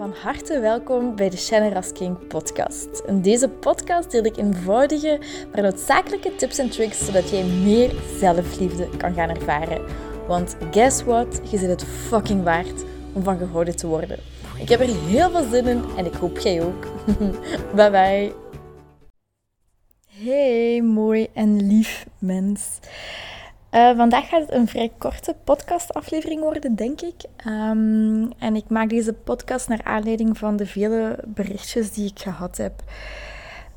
Van harte welkom bij de Shannon King podcast. In deze podcast deel ik eenvoudige, maar noodzakelijke tips en tricks zodat jij meer zelfliefde kan gaan ervaren. Want guess what? Je zit het fucking waard om van gehouden te worden. Ik heb er heel veel zin in en ik hoop jij ook. bye bye. Hey, mooi en lief mens. Uh, vandaag gaat het een vrij korte podcastaflevering worden, denk ik. Um, en ik maak deze podcast naar aanleiding van de vele berichtjes die ik gehad heb.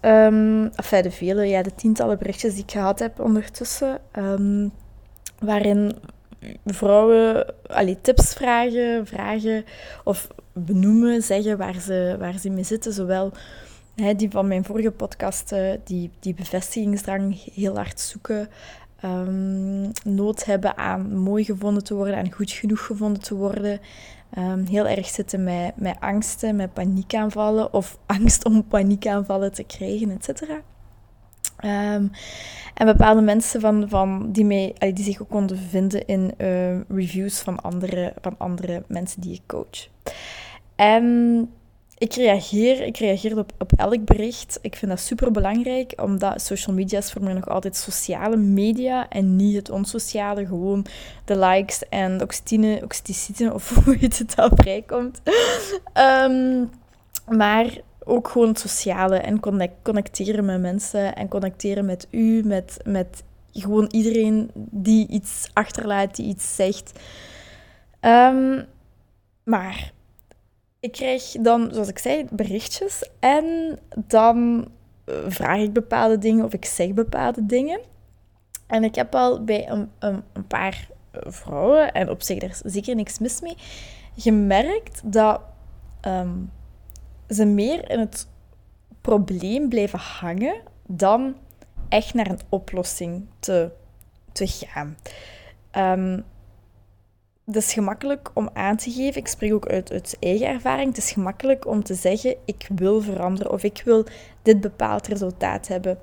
Um, enfin, de vele, ja, de tientallen berichtjes die ik gehad heb ondertussen. Um, waarin vrouwen allee, tips vragen, vragen of benoemen, zeggen waar ze, waar ze mee zitten. Zowel hè, die van mijn vorige podcast, die, die bevestigingsdrang heel hard zoeken um, nood hebben aan mooi gevonden te worden, aan goed genoeg gevonden te worden. Um, heel erg zitten met, met angsten, met paniekaanvallen of angst om paniekaanvallen te krijgen, et cetera. Um, en bepaalde mensen van, van die, mij, die zich ook konden vinden in uh, reviews van andere, van andere mensen die ik coach. En ik reageer, ik reageer op, op elk bericht. Ik vind dat super belangrijk, omdat social media is voor mij nog altijd sociale media en niet het onsociale, gewoon de likes en oxytine, oxytocine of hoe je het al vrijkomt. um, maar ook gewoon het sociale en connect, connecteren met mensen en connecteren met u, met, met gewoon iedereen die iets achterlaat, die iets zegt. Um, maar ik krijg dan, zoals ik zei, berichtjes en dan eh, vraag ik bepaalde dingen of ik zeg bepaalde dingen. En ik heb al bij een, een, een paar vrouwen, en op zich is zeker niks mis mee, gemerkt dat ehm, ze meer in het probleem blijven hangen dan echt naar een oplossing te, te gaan. Um, het is gemakkelijk om aan te geven, ik spreek ook uit, uit eigen ervaring, het is gemakkelijk om te zeggen, ik wil veranderen of ik wil dit bepaald resultaat hebben.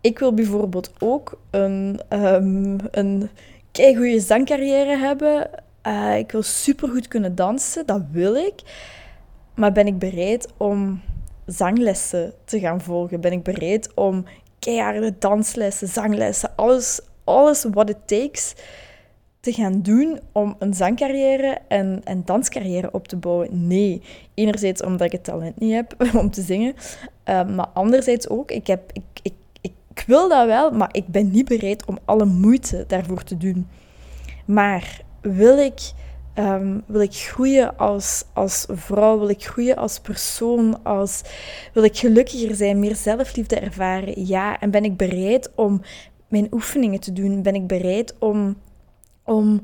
Ik wil bijvoorbeeld ook een, um, een goede zangcarrière hebben. Uh, ik wil supergoed kunnen dansen, dat wil ik. Maar ben ik bereid om zanglessen te gaan volgen? Ben ik bereid om keiharde danslessen, zanglessen, alles, alles what it takes te gaan doen om een zangcarrière en een danscarrière op te bouwen. Nee. Enerzijds omdat ik het talent niet heb om te zingen, uh, maar anderzijds ook, ik, heb, ik, ik, ik, wil dat wel, maar ik ben niet bereid om alle moeite daarvoor te doen. Maar wil ik, um, wil ik groeien als, als vrouw, wil ik groeien als persoon, als, wil ik gelukkiger zijn, meer zelfliefde ervaren? Ja. En ben ik bereid om mijn oefeningen te doen? Ben ik bereid om om,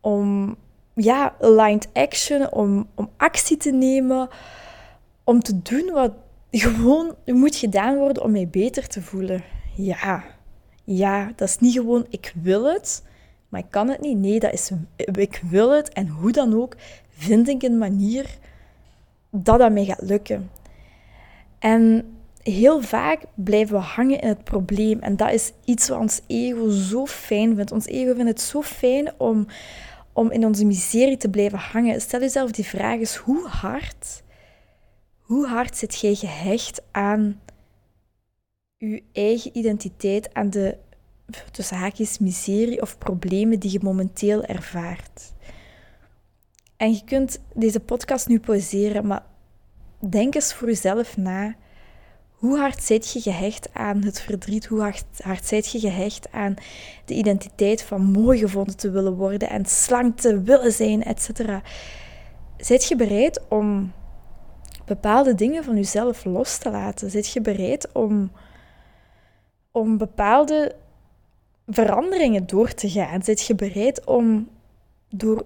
om ja, aligned action, om, om actie te nemen, om te doen wat gewoon moet gedaan worden om mij beter te voelen. Ja, ja, dat is niet gewoon ik wil het, maar ik kan het niet. Nee, dat is ik wil het en hoe dan ook vind ik een manier dat dat mij gaat lukken. En heel vaak blijven we hangen in het probleem. En dat is iets wat ons ego zo fijn vindt. Ons ego vindt het zo fijn om, om in onze miserie te blijven hangen. Stel jezelf die vraag eens, hoe hard, hoe hard zit jij gehecht aan je eigen identiteit, aan de tussen haakjes miserie of problemen die je momenteel ervaart? En je kunt deze podcast nu pauzeren, maar denk eens voor jezelf na hoe hard zit je gehecht aan het verdriet? Hoe hard, hard zit je gehecht aan de identiteit van mooi gevonden te willen worden en slank te willen zijn, etc. Zit je bereid om bepaalde dingen van jezelf los te laten? Zit je bereid om, om bepaalde veranderingen door te gaan? Zit je bereid om door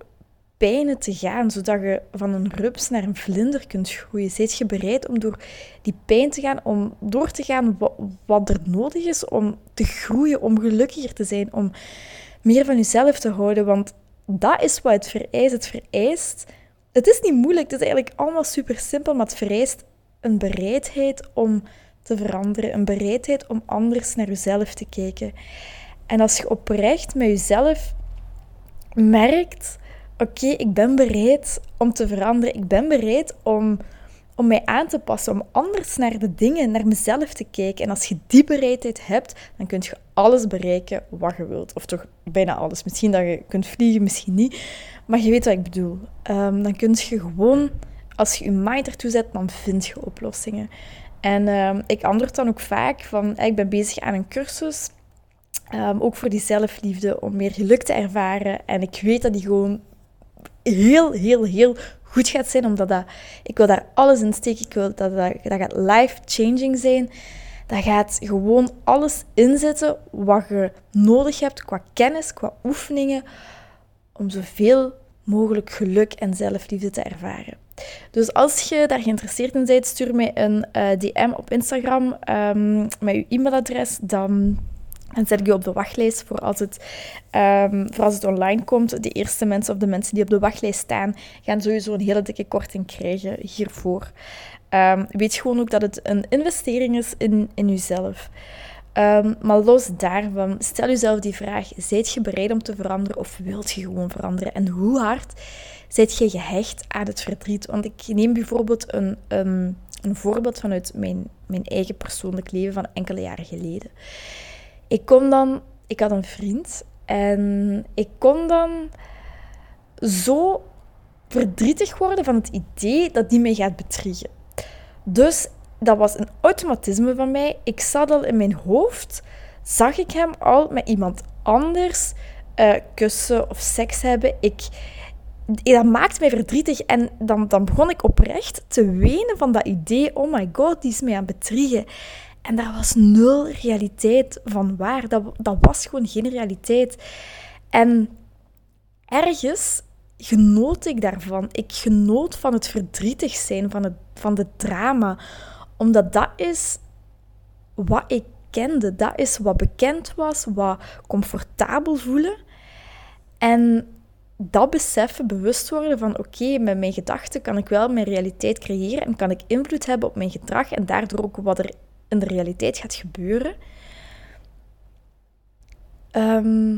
pijnen te gaan, zodat je van een rups naar een vlinder kunt groeien? Zit je bereid om door die pijn te gaan, om door te gaan wat, er nodig is om te groeien, om gelukkiger te zijn, om meer van jezelf te houden? Want dat is wat het vereist. Het vereist... Het is niet moeilijk, het is eigenlijk allemaal super simpel, maar het vereist een bereidheid om te veranderen, een bereidheid om anders naar jezelf te kijken. En als je oprecht met jezelf merkt oké, ik ben bereid om te veranderen. Ik ben bereid om, om mij aan te passen, om anders naar de dingen, naar mezelf te kijken. En als je die bereidheid hebt, dan kun je alles bereiken wat je wilt. Of toch bijna alles. Misschien dat je kunt vliegen, misschien niet. Maar je weet wat ik bedoel. Ehm, dan kun je gewoon, als je je mind ertoe zet, dan vind je oplossingen. En ehm, ik antwoord dan ook vaak van, ik ben bezig aan een cursus. Ehm, ook voor die zelfliefde, om meer geluk te ervaren. En ik weet dat die gewoon heel, heel, heel goed gaat zijn, omdat dat, ik wil daar alles in steken. Ik wil dat dat, gaat life-changing zijn. Dat gaat gewoon alles inzetten wat je nodig hebt qua kennis, qua oefeningen, om zoveel mogelijk geluk en zelfliefde te ervaren. Dus als je daar geïnteresseerd in bent, stuur mij een eh, DM op Instagram um, met je e-mailadres. Dan en zet ik je op de wachtlijst voor als, het, um, voor als het online komt. De eerste mensen of de mensen die op de wachtlijst staan, gaan sowieso een hele dikke korting krijgen hiervoor. Um, weet gewoon ook dat het een investering is in, in jezelf. Um, maar los daarvan, stel jezelf die vraag: zijt je bereid om te veranderen of wilt je gewoon veranderen? En hoe hard zijt je gehecht aan het verdriet? Want ik neem bijvoorbeeld een, een, een voorbeeld vanuit mijn, mijn eigen persoonlijk leven van enkele jaren geleden. Ik kon dan, ik had een vriend en ik kon dan zo verdrietig worden van het idee dat die mij gaat bedriegen. Dus dat was een automatisme van mij. Ik zat al in mijn hoofd, zag ik hem al met iemand anders uh, kussen of seks hebben. Ik, dat maakte mij verdrietig en dan, dan begon ik oprecht te wenen van dat idee. Oh my god, die is mij aan het bedriegen. En daar was nul realiteit van waar. Dat, dat was gewoon geen realiteit. En ergens genoot ik daarvan. Ik genoot van het verdrietig zijn, van, het, van de drama. Omdat dat is wat ik kende. Dat is wat bekend was, wat comfortabel voelen. En dat beseffen, bewust worden van oké, met mijn gedachten kan ik wel mijn realiteit creëren en kan ik invloed hebben op mijn gedrag en daardoor ook wat er in de realiteit gaat gebeuren. Um,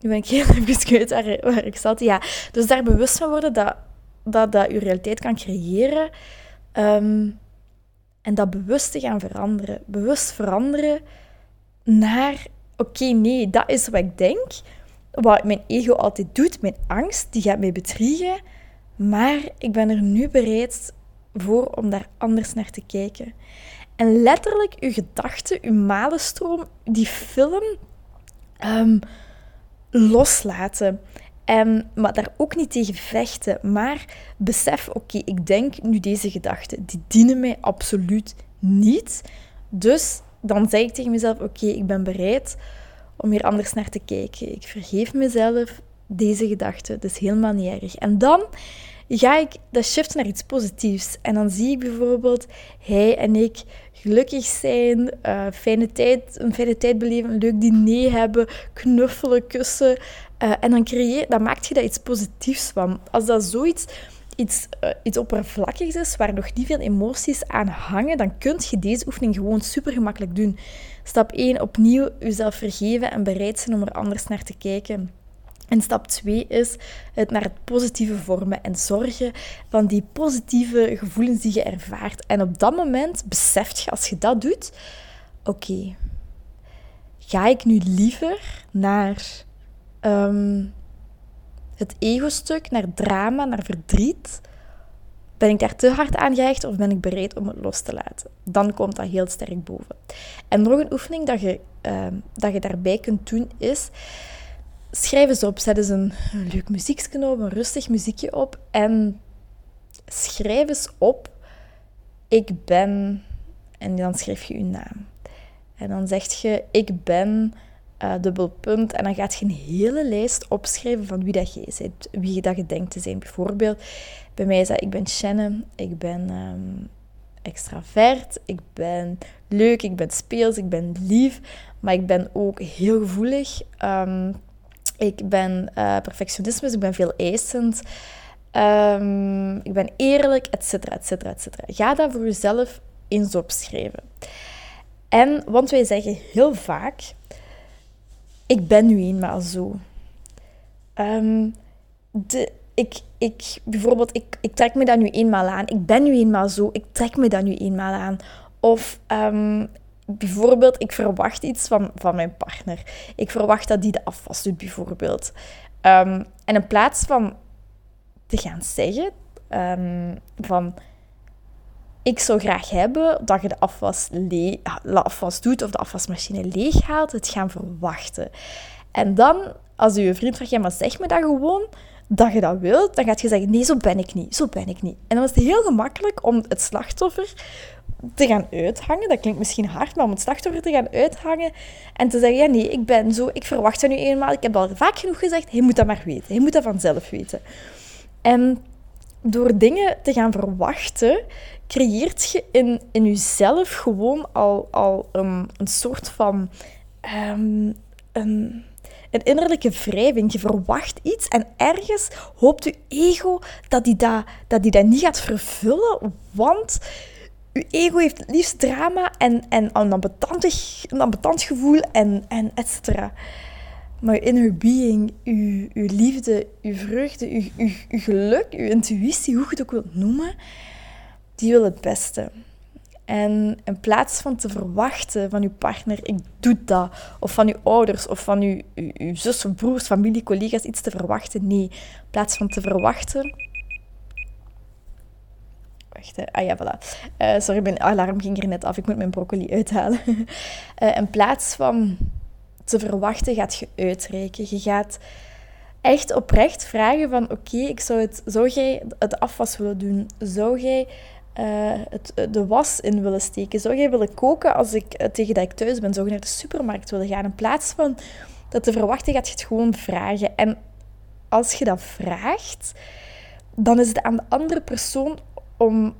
nu ben ik heel even kwijt waar, ik zat. Ja, dus daar bewust van worden dat dat, dat je realiteit kan creëren. Ehm, en dat bewust te gaan veranderen. Bewust veranderen naar, oké, nee, dat is wat ik denk. Wat mijn ego altijd doet, mijn angst, die gaat mij bedriegen. Maar ik ben er nu bereid voor om daar anders naar te kijken. En letterlijk uw gedachten, uw malenstroom, die film um, loslaten. En, maar daar ook niet tegen vechten. Maar besef, oké, ik denk nu deze gedachten, die dienen mij absoluut niet. Dus dan zeg ik tegen mezelf, oké, ik ben bereid om hier anders naar te kijken. Ik vergeef mezelf deze gedachten, is helemaal niet erg. En dan ga ik dat shift naar iets positiefs. En dan zie ik bijvoorbeeld hij en ik gelukkig zijn, uh, fijne tijd, een fijne tijd beleven, een leuk diner hebben, knuffelen, kussen. Uh, en dan, creëer, dan maak je daar iets positiefs van. Als dat zoiets iets, uh, iets oppervlakkigs is, waar nog niet veel emoties aan hangen, dan kun je deze oefening gewoon super gemakkelijk doen. Stap 1, opnieuw jezelf vergeven en bereid zijn om er anders naar te kijken. En stap 2 is het naar het positieve vormen en zorgen van die positieve gevoelens die je ervaart. En op dat moment beseft je, als je dat doet, oké, ga ik nu liever naar um, het ego-stuk, naar drama, naar verdriet? Ben ik daar te hard aan gehecht of ben ik bereid om het los te laten? Dan komt dat heel sterk boven. En nog een oefening dat je, um, dat je daarbij kunt doen is schrijf eens op. Zet eens een, leuk muziekje een rustig muziekje op. En schrijf eens op, ik ben... En dan schrijf je je naam. En dan zeg je, ik ben... Uh, dubbel punt. En dan gaat je een hele lijst opschrijven van wie dat je bent. Wie dat je denkt te zijn. Bijvoorbeeld, bij mij is dat, ik ben Shannon. Ik ben um, extravert. Ik ben leuk. Ik ben speels. Ik ben lief. Maar ik ben ook heel gevoelig. Um, ik ben uh, perfectionisme, ik ben veel eisend. Um, ik ben eerlijk, et cetera, et cetera, et cetera. Ga dat voor jezelf eens opschrijven. En, want wij zeggen heel vaak, ik ben nu eenmaal zo. Ehm, de, ik, ik, bijvoorbeeld, ik, ik trek me dat nu eenmaal aan. Ik ben nu eenmaal zo. Ik trek me dat nu eenmaal aan. Of ehm, bijvoorbeeld, ik verwacht iets van, van mijn partner. Ik verwacht dat die de afwas doet, bijvoorbeeld. Ehm, en in plaats van te gaan zeggen van ik zou graag hebben dat je de afwas, le afwas doet of de afwasmachine leeg haalt, het gaan verwachten. En dan, als je vriend vraagt, ja, maar zeg me dat gewoon, dat je dat wilt, dan gaat je zeggen, nee, zo ben ik niet, zo ben ik niet. En dan is het heel gemakkelijk om het slachtoffer te gaan uithangen. Dat klinkt misschien hard, maar om het slachtoffer te gaan uithangen en te zeggen, ja, nee, ik ben zo, ik verwacht dat nu eenmaal, ik heb al vaak genoeg gezegd, hij moet dat maar weten, hij moet dat vanzelf weten. En door dingen te gaan verwachten, creëert je in, in jezelf gewoon al, al een, een soort van een, een innerlijke wrijving. Je verwacht iets en ergens hoopt je ego dat die dat, dat, die dat niet gaat vervullen, want je ego heeft het liefst drama en, en een, ambetantig, ambetant gevoel en, en et cetera. Maar je inner being, je, je liefde, je vreugde, je, je, geluk, je intuïtie, hoe je het ook wilt noemen, die wil het beste. En in plaats van te verwachten van je partner, ik doe dat, of van je ouders, of van je, je, zus of broers, familie, collega's, iets te verwachten, nee. In plaats van te verwachten... Wacht, hè. ah ja, voilà. Uh, sorry, mijn alarm ging er net af, ik moet mijn broccoli uithalen. in plaats van te verwachten, gaat je uitreiken. Je gaat echt oprecht vragen van, oké, ik zou het... Zou jij het afwas willen doen? Zou jij uh, het, eh, de was in willen steken? Zou jij willen koken als ik, tegen dat ik thuis ben? Zou je naar de supermarkt willen gaan? In plaats van dat te verwachten, gaat je het gewoon vragen. En als je dat vraagt, dan is het aan de andere persoon om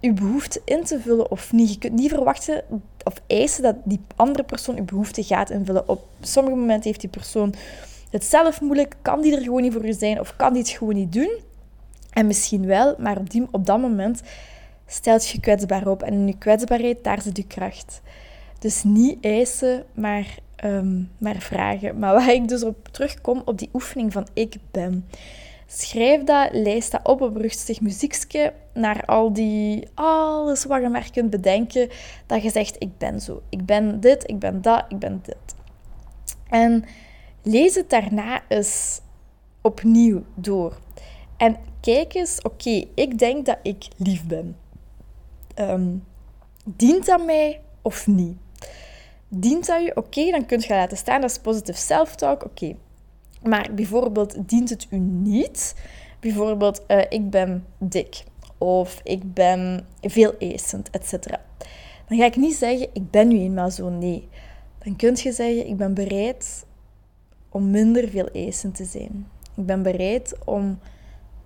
je behoefte in te vullen of niet. Je kunt niet verwachten of eisen dat die andere persoon je behoefte gaat invullen. Op sommige momenten heeft die persoon het zelf moeilijk, kan die er gewoon niet voor je zijn of kan die het gewoon niet doen. En misschien wel, maar op, die, op dat moment stelt je kwetsbaar op. En in je kwetsbaarheid, daar zit je kracht. Dus niet eisen, maar, ehm, maar vragen. Maar waar ik dus op terugkom, op die oefening van ik ben. Schrijf dat, lijst dat op op rustig muziekje naar al die, alles wat je maar kunt bedenken, dat je zegt, ik ben zo. Ik ben dit, ik ben dat, ik ben dit. En lees het daarna eens opnieuw door. En kijk eens, oké, ik denk dat ik lief ben. Um, dient dat mij of niet? Dient dat je? Oké, dan kun je laten staan. Dat is positive self-talk. Oké. Maar bijvoorbeeld, dient het u niet? Bijvoorbeeld, uh, ik ben dik. Of ik ben veel eisend, etc. Dan ga ik niet zeggen, ik ben nu eenmaal zo. Nee. Dan kun je zeggen, ik ben bereid om minder veel eisend te zijn. Ik ben bereid om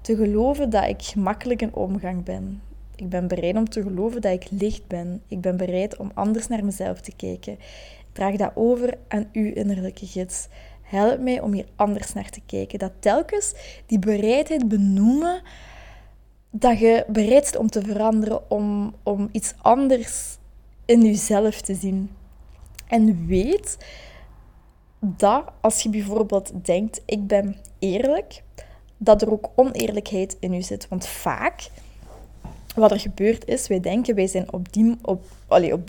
te geloven dat ik gemakkelijk in omgang ben. Ik ben bereid om te geloven dat ik licht ben. Ik ben bereid om anders naar mezelf te kijken. Ik draag dat over aan uw innerlijke gids. Help mij om hier anders naar te kijken. Dat telkens die bereidheid benoemen, dat je bereid bent om te veranderen, om, om iets anders in jezelf te zien. En weet dat als je bijvoorbeeld denkt, ik ben eerlijk, dat er ook oneerlijkheid in je zit. Want vaak wat er gebeurd is, wij denken, wij zijn op die... Op,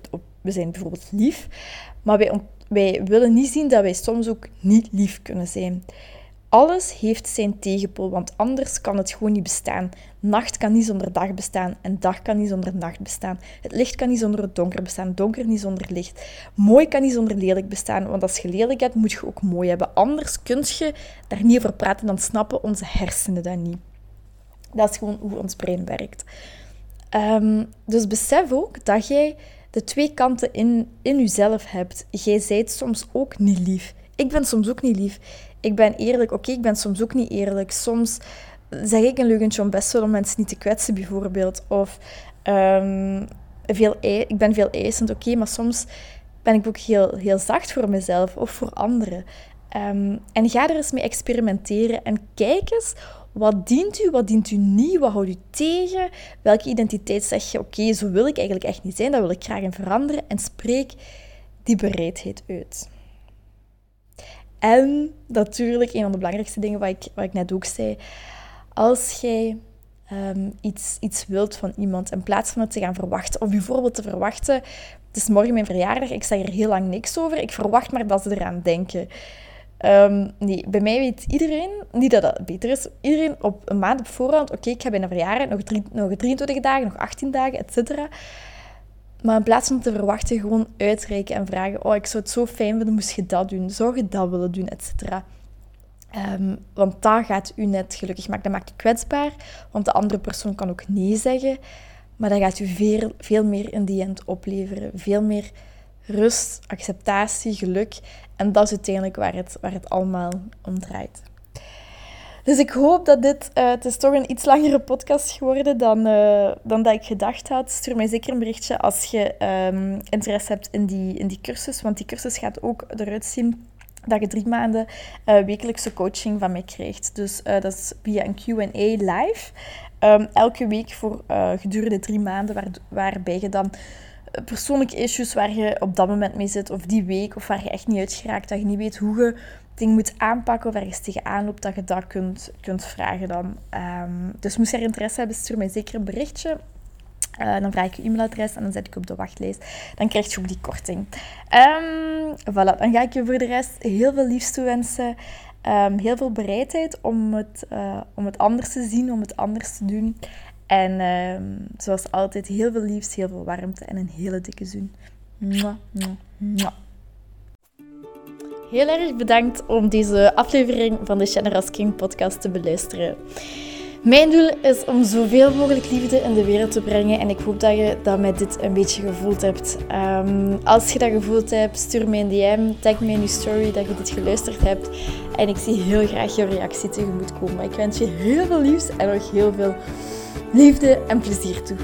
op, we zijn bijvoorbeeld lief, maar wij, wij willen niet zien dat wij soms ook niet lief kunnen zijn. Alles heeft zijn tegenpool, want anders kan het gewoon niet bestaan. Nacht kan niet zonder dag bestaan en dag kan niet zonder nacht bestaan. Het licht kan niet zonder het donker bestaan, donker niet zonder licht. Mooi kan niet zonder lelijk bestaan, want als je lelijk hebt, moet je ook mooi hebben. Anders kun je daar niet over praten, dan snappen onze hersenen dat niet. Dat is gewoon hoe ons brein werkt. Um, dus besef ook dat jij de twee kanten in, in jezelf hebt. Jij zijt soms ook niet lief. Ik ben soms ook niet lief. Ik ben eerlijk. Oké, ik ben soms ook niet eerlijk. Soms zeg ik een leugentje om best wel om mensen niet te kwetsen, bijvoorbeeld. Of um, veel ik ben veel eisend. Oké, maar soms ben ik ook heel, heel zacht voor mezelf of voor anderen. Um, en ga er eens mee experimenteren en kijk eens wat dient u, wat dient u niet, wat houdt u tegen? Welke identiteit zeg je, oké, zo wil ik eigenlijk echt niet zijn, dat wil ik graag in veranderen. En spreek die bereidheid uit. En natuurlijk, een van de belangrijkste dingen wat ik, wat ik net ook zei. Als jij ehm, iets, iets wilt van iemand, in plaats van het te gaan verwachten, of bijvoorbeeld te verwachten, het is morgen mijn verjaardag, ik zeg er heel lang niks over, ik verwacht maar dat ze eraan denken. Um, nee, bij mij weet iedereen, niet dat dat beter is, iedereen op een maand op voorhand, oké, ik heb een verjaardag, nog, drie, nog 23 dagen, nog 18 dagen, et cetera. Maar in plaats van te verwachten, gewoon uitreiken en vragen, oh, ik zou het zo fijn vinden, moest je dat doen, zou je dat willen doen, et cetera. Um, want dat gaat u net gelukkig maken. Dat maakt u kwetsbaar, want de andere persoon kan ook nee zeggen. Maar dat gaat u veel, veel meer in die end opleveren. Veel meer rust, acceptatie, geluk. En dat is uiteindelijk waar het, waar het allemaal om draait. Dus ik hoop dat dit... Uh, het is toch een iets langere podcast geworden dan, uh, dan dat ik gedacht had. Stuur mij zeker een berichtje als je um, interesse hebt in die, in die cursus. Want die cursus gaat ook eruit zien dat je drie maanden uh, wekelijkse coaching van mij krijgt. Dus dat is via een Q&A live. Um, elke week voor gedurende drie maanden, waar, waarbij je dan persoonlijke issues waar je op dat moment mee zit, of die week, of waar je echt niet uit geraakt, dat je niet weet hoe je ding moet aanpakken of ergens tegenaan loopt, dat je dat kunt, kunt vragen dan. Um, dus moest je er interesse hebben, stuur mij zeker een berichtje. Uh, dan vraag ik je e-mailadres en dan zet ik op de wachtlijst. Dan krijg je ook die korting. Um, voilà, dan ga ik je voor de rest heel veel liefst toewensen. Um, heel veel bereidheid om het, uh, om het anders te zien, om het anders te doen. En uh, zoals altijd, heel veel liefst, heel veel warmte en een hele dikke zoen. Mwah, mwah, mwah. Heel erg bedankt om deze aflevering van de Generous King podcast te beluisteren. Mijn doel is om zoveel mogelijk liefde in de wereld te brengen en ik hoop dat je dat met dit een beetje gevoeld hebt. Um, als je dat gevoeld hebt, stuur mij een DM, tag me in je story dat je dit geluisterd hebt en ik zie heel graag je reactie tegemoet komen. Ik wens je heel veel liefs en nog heel veel liefde en plezier toe.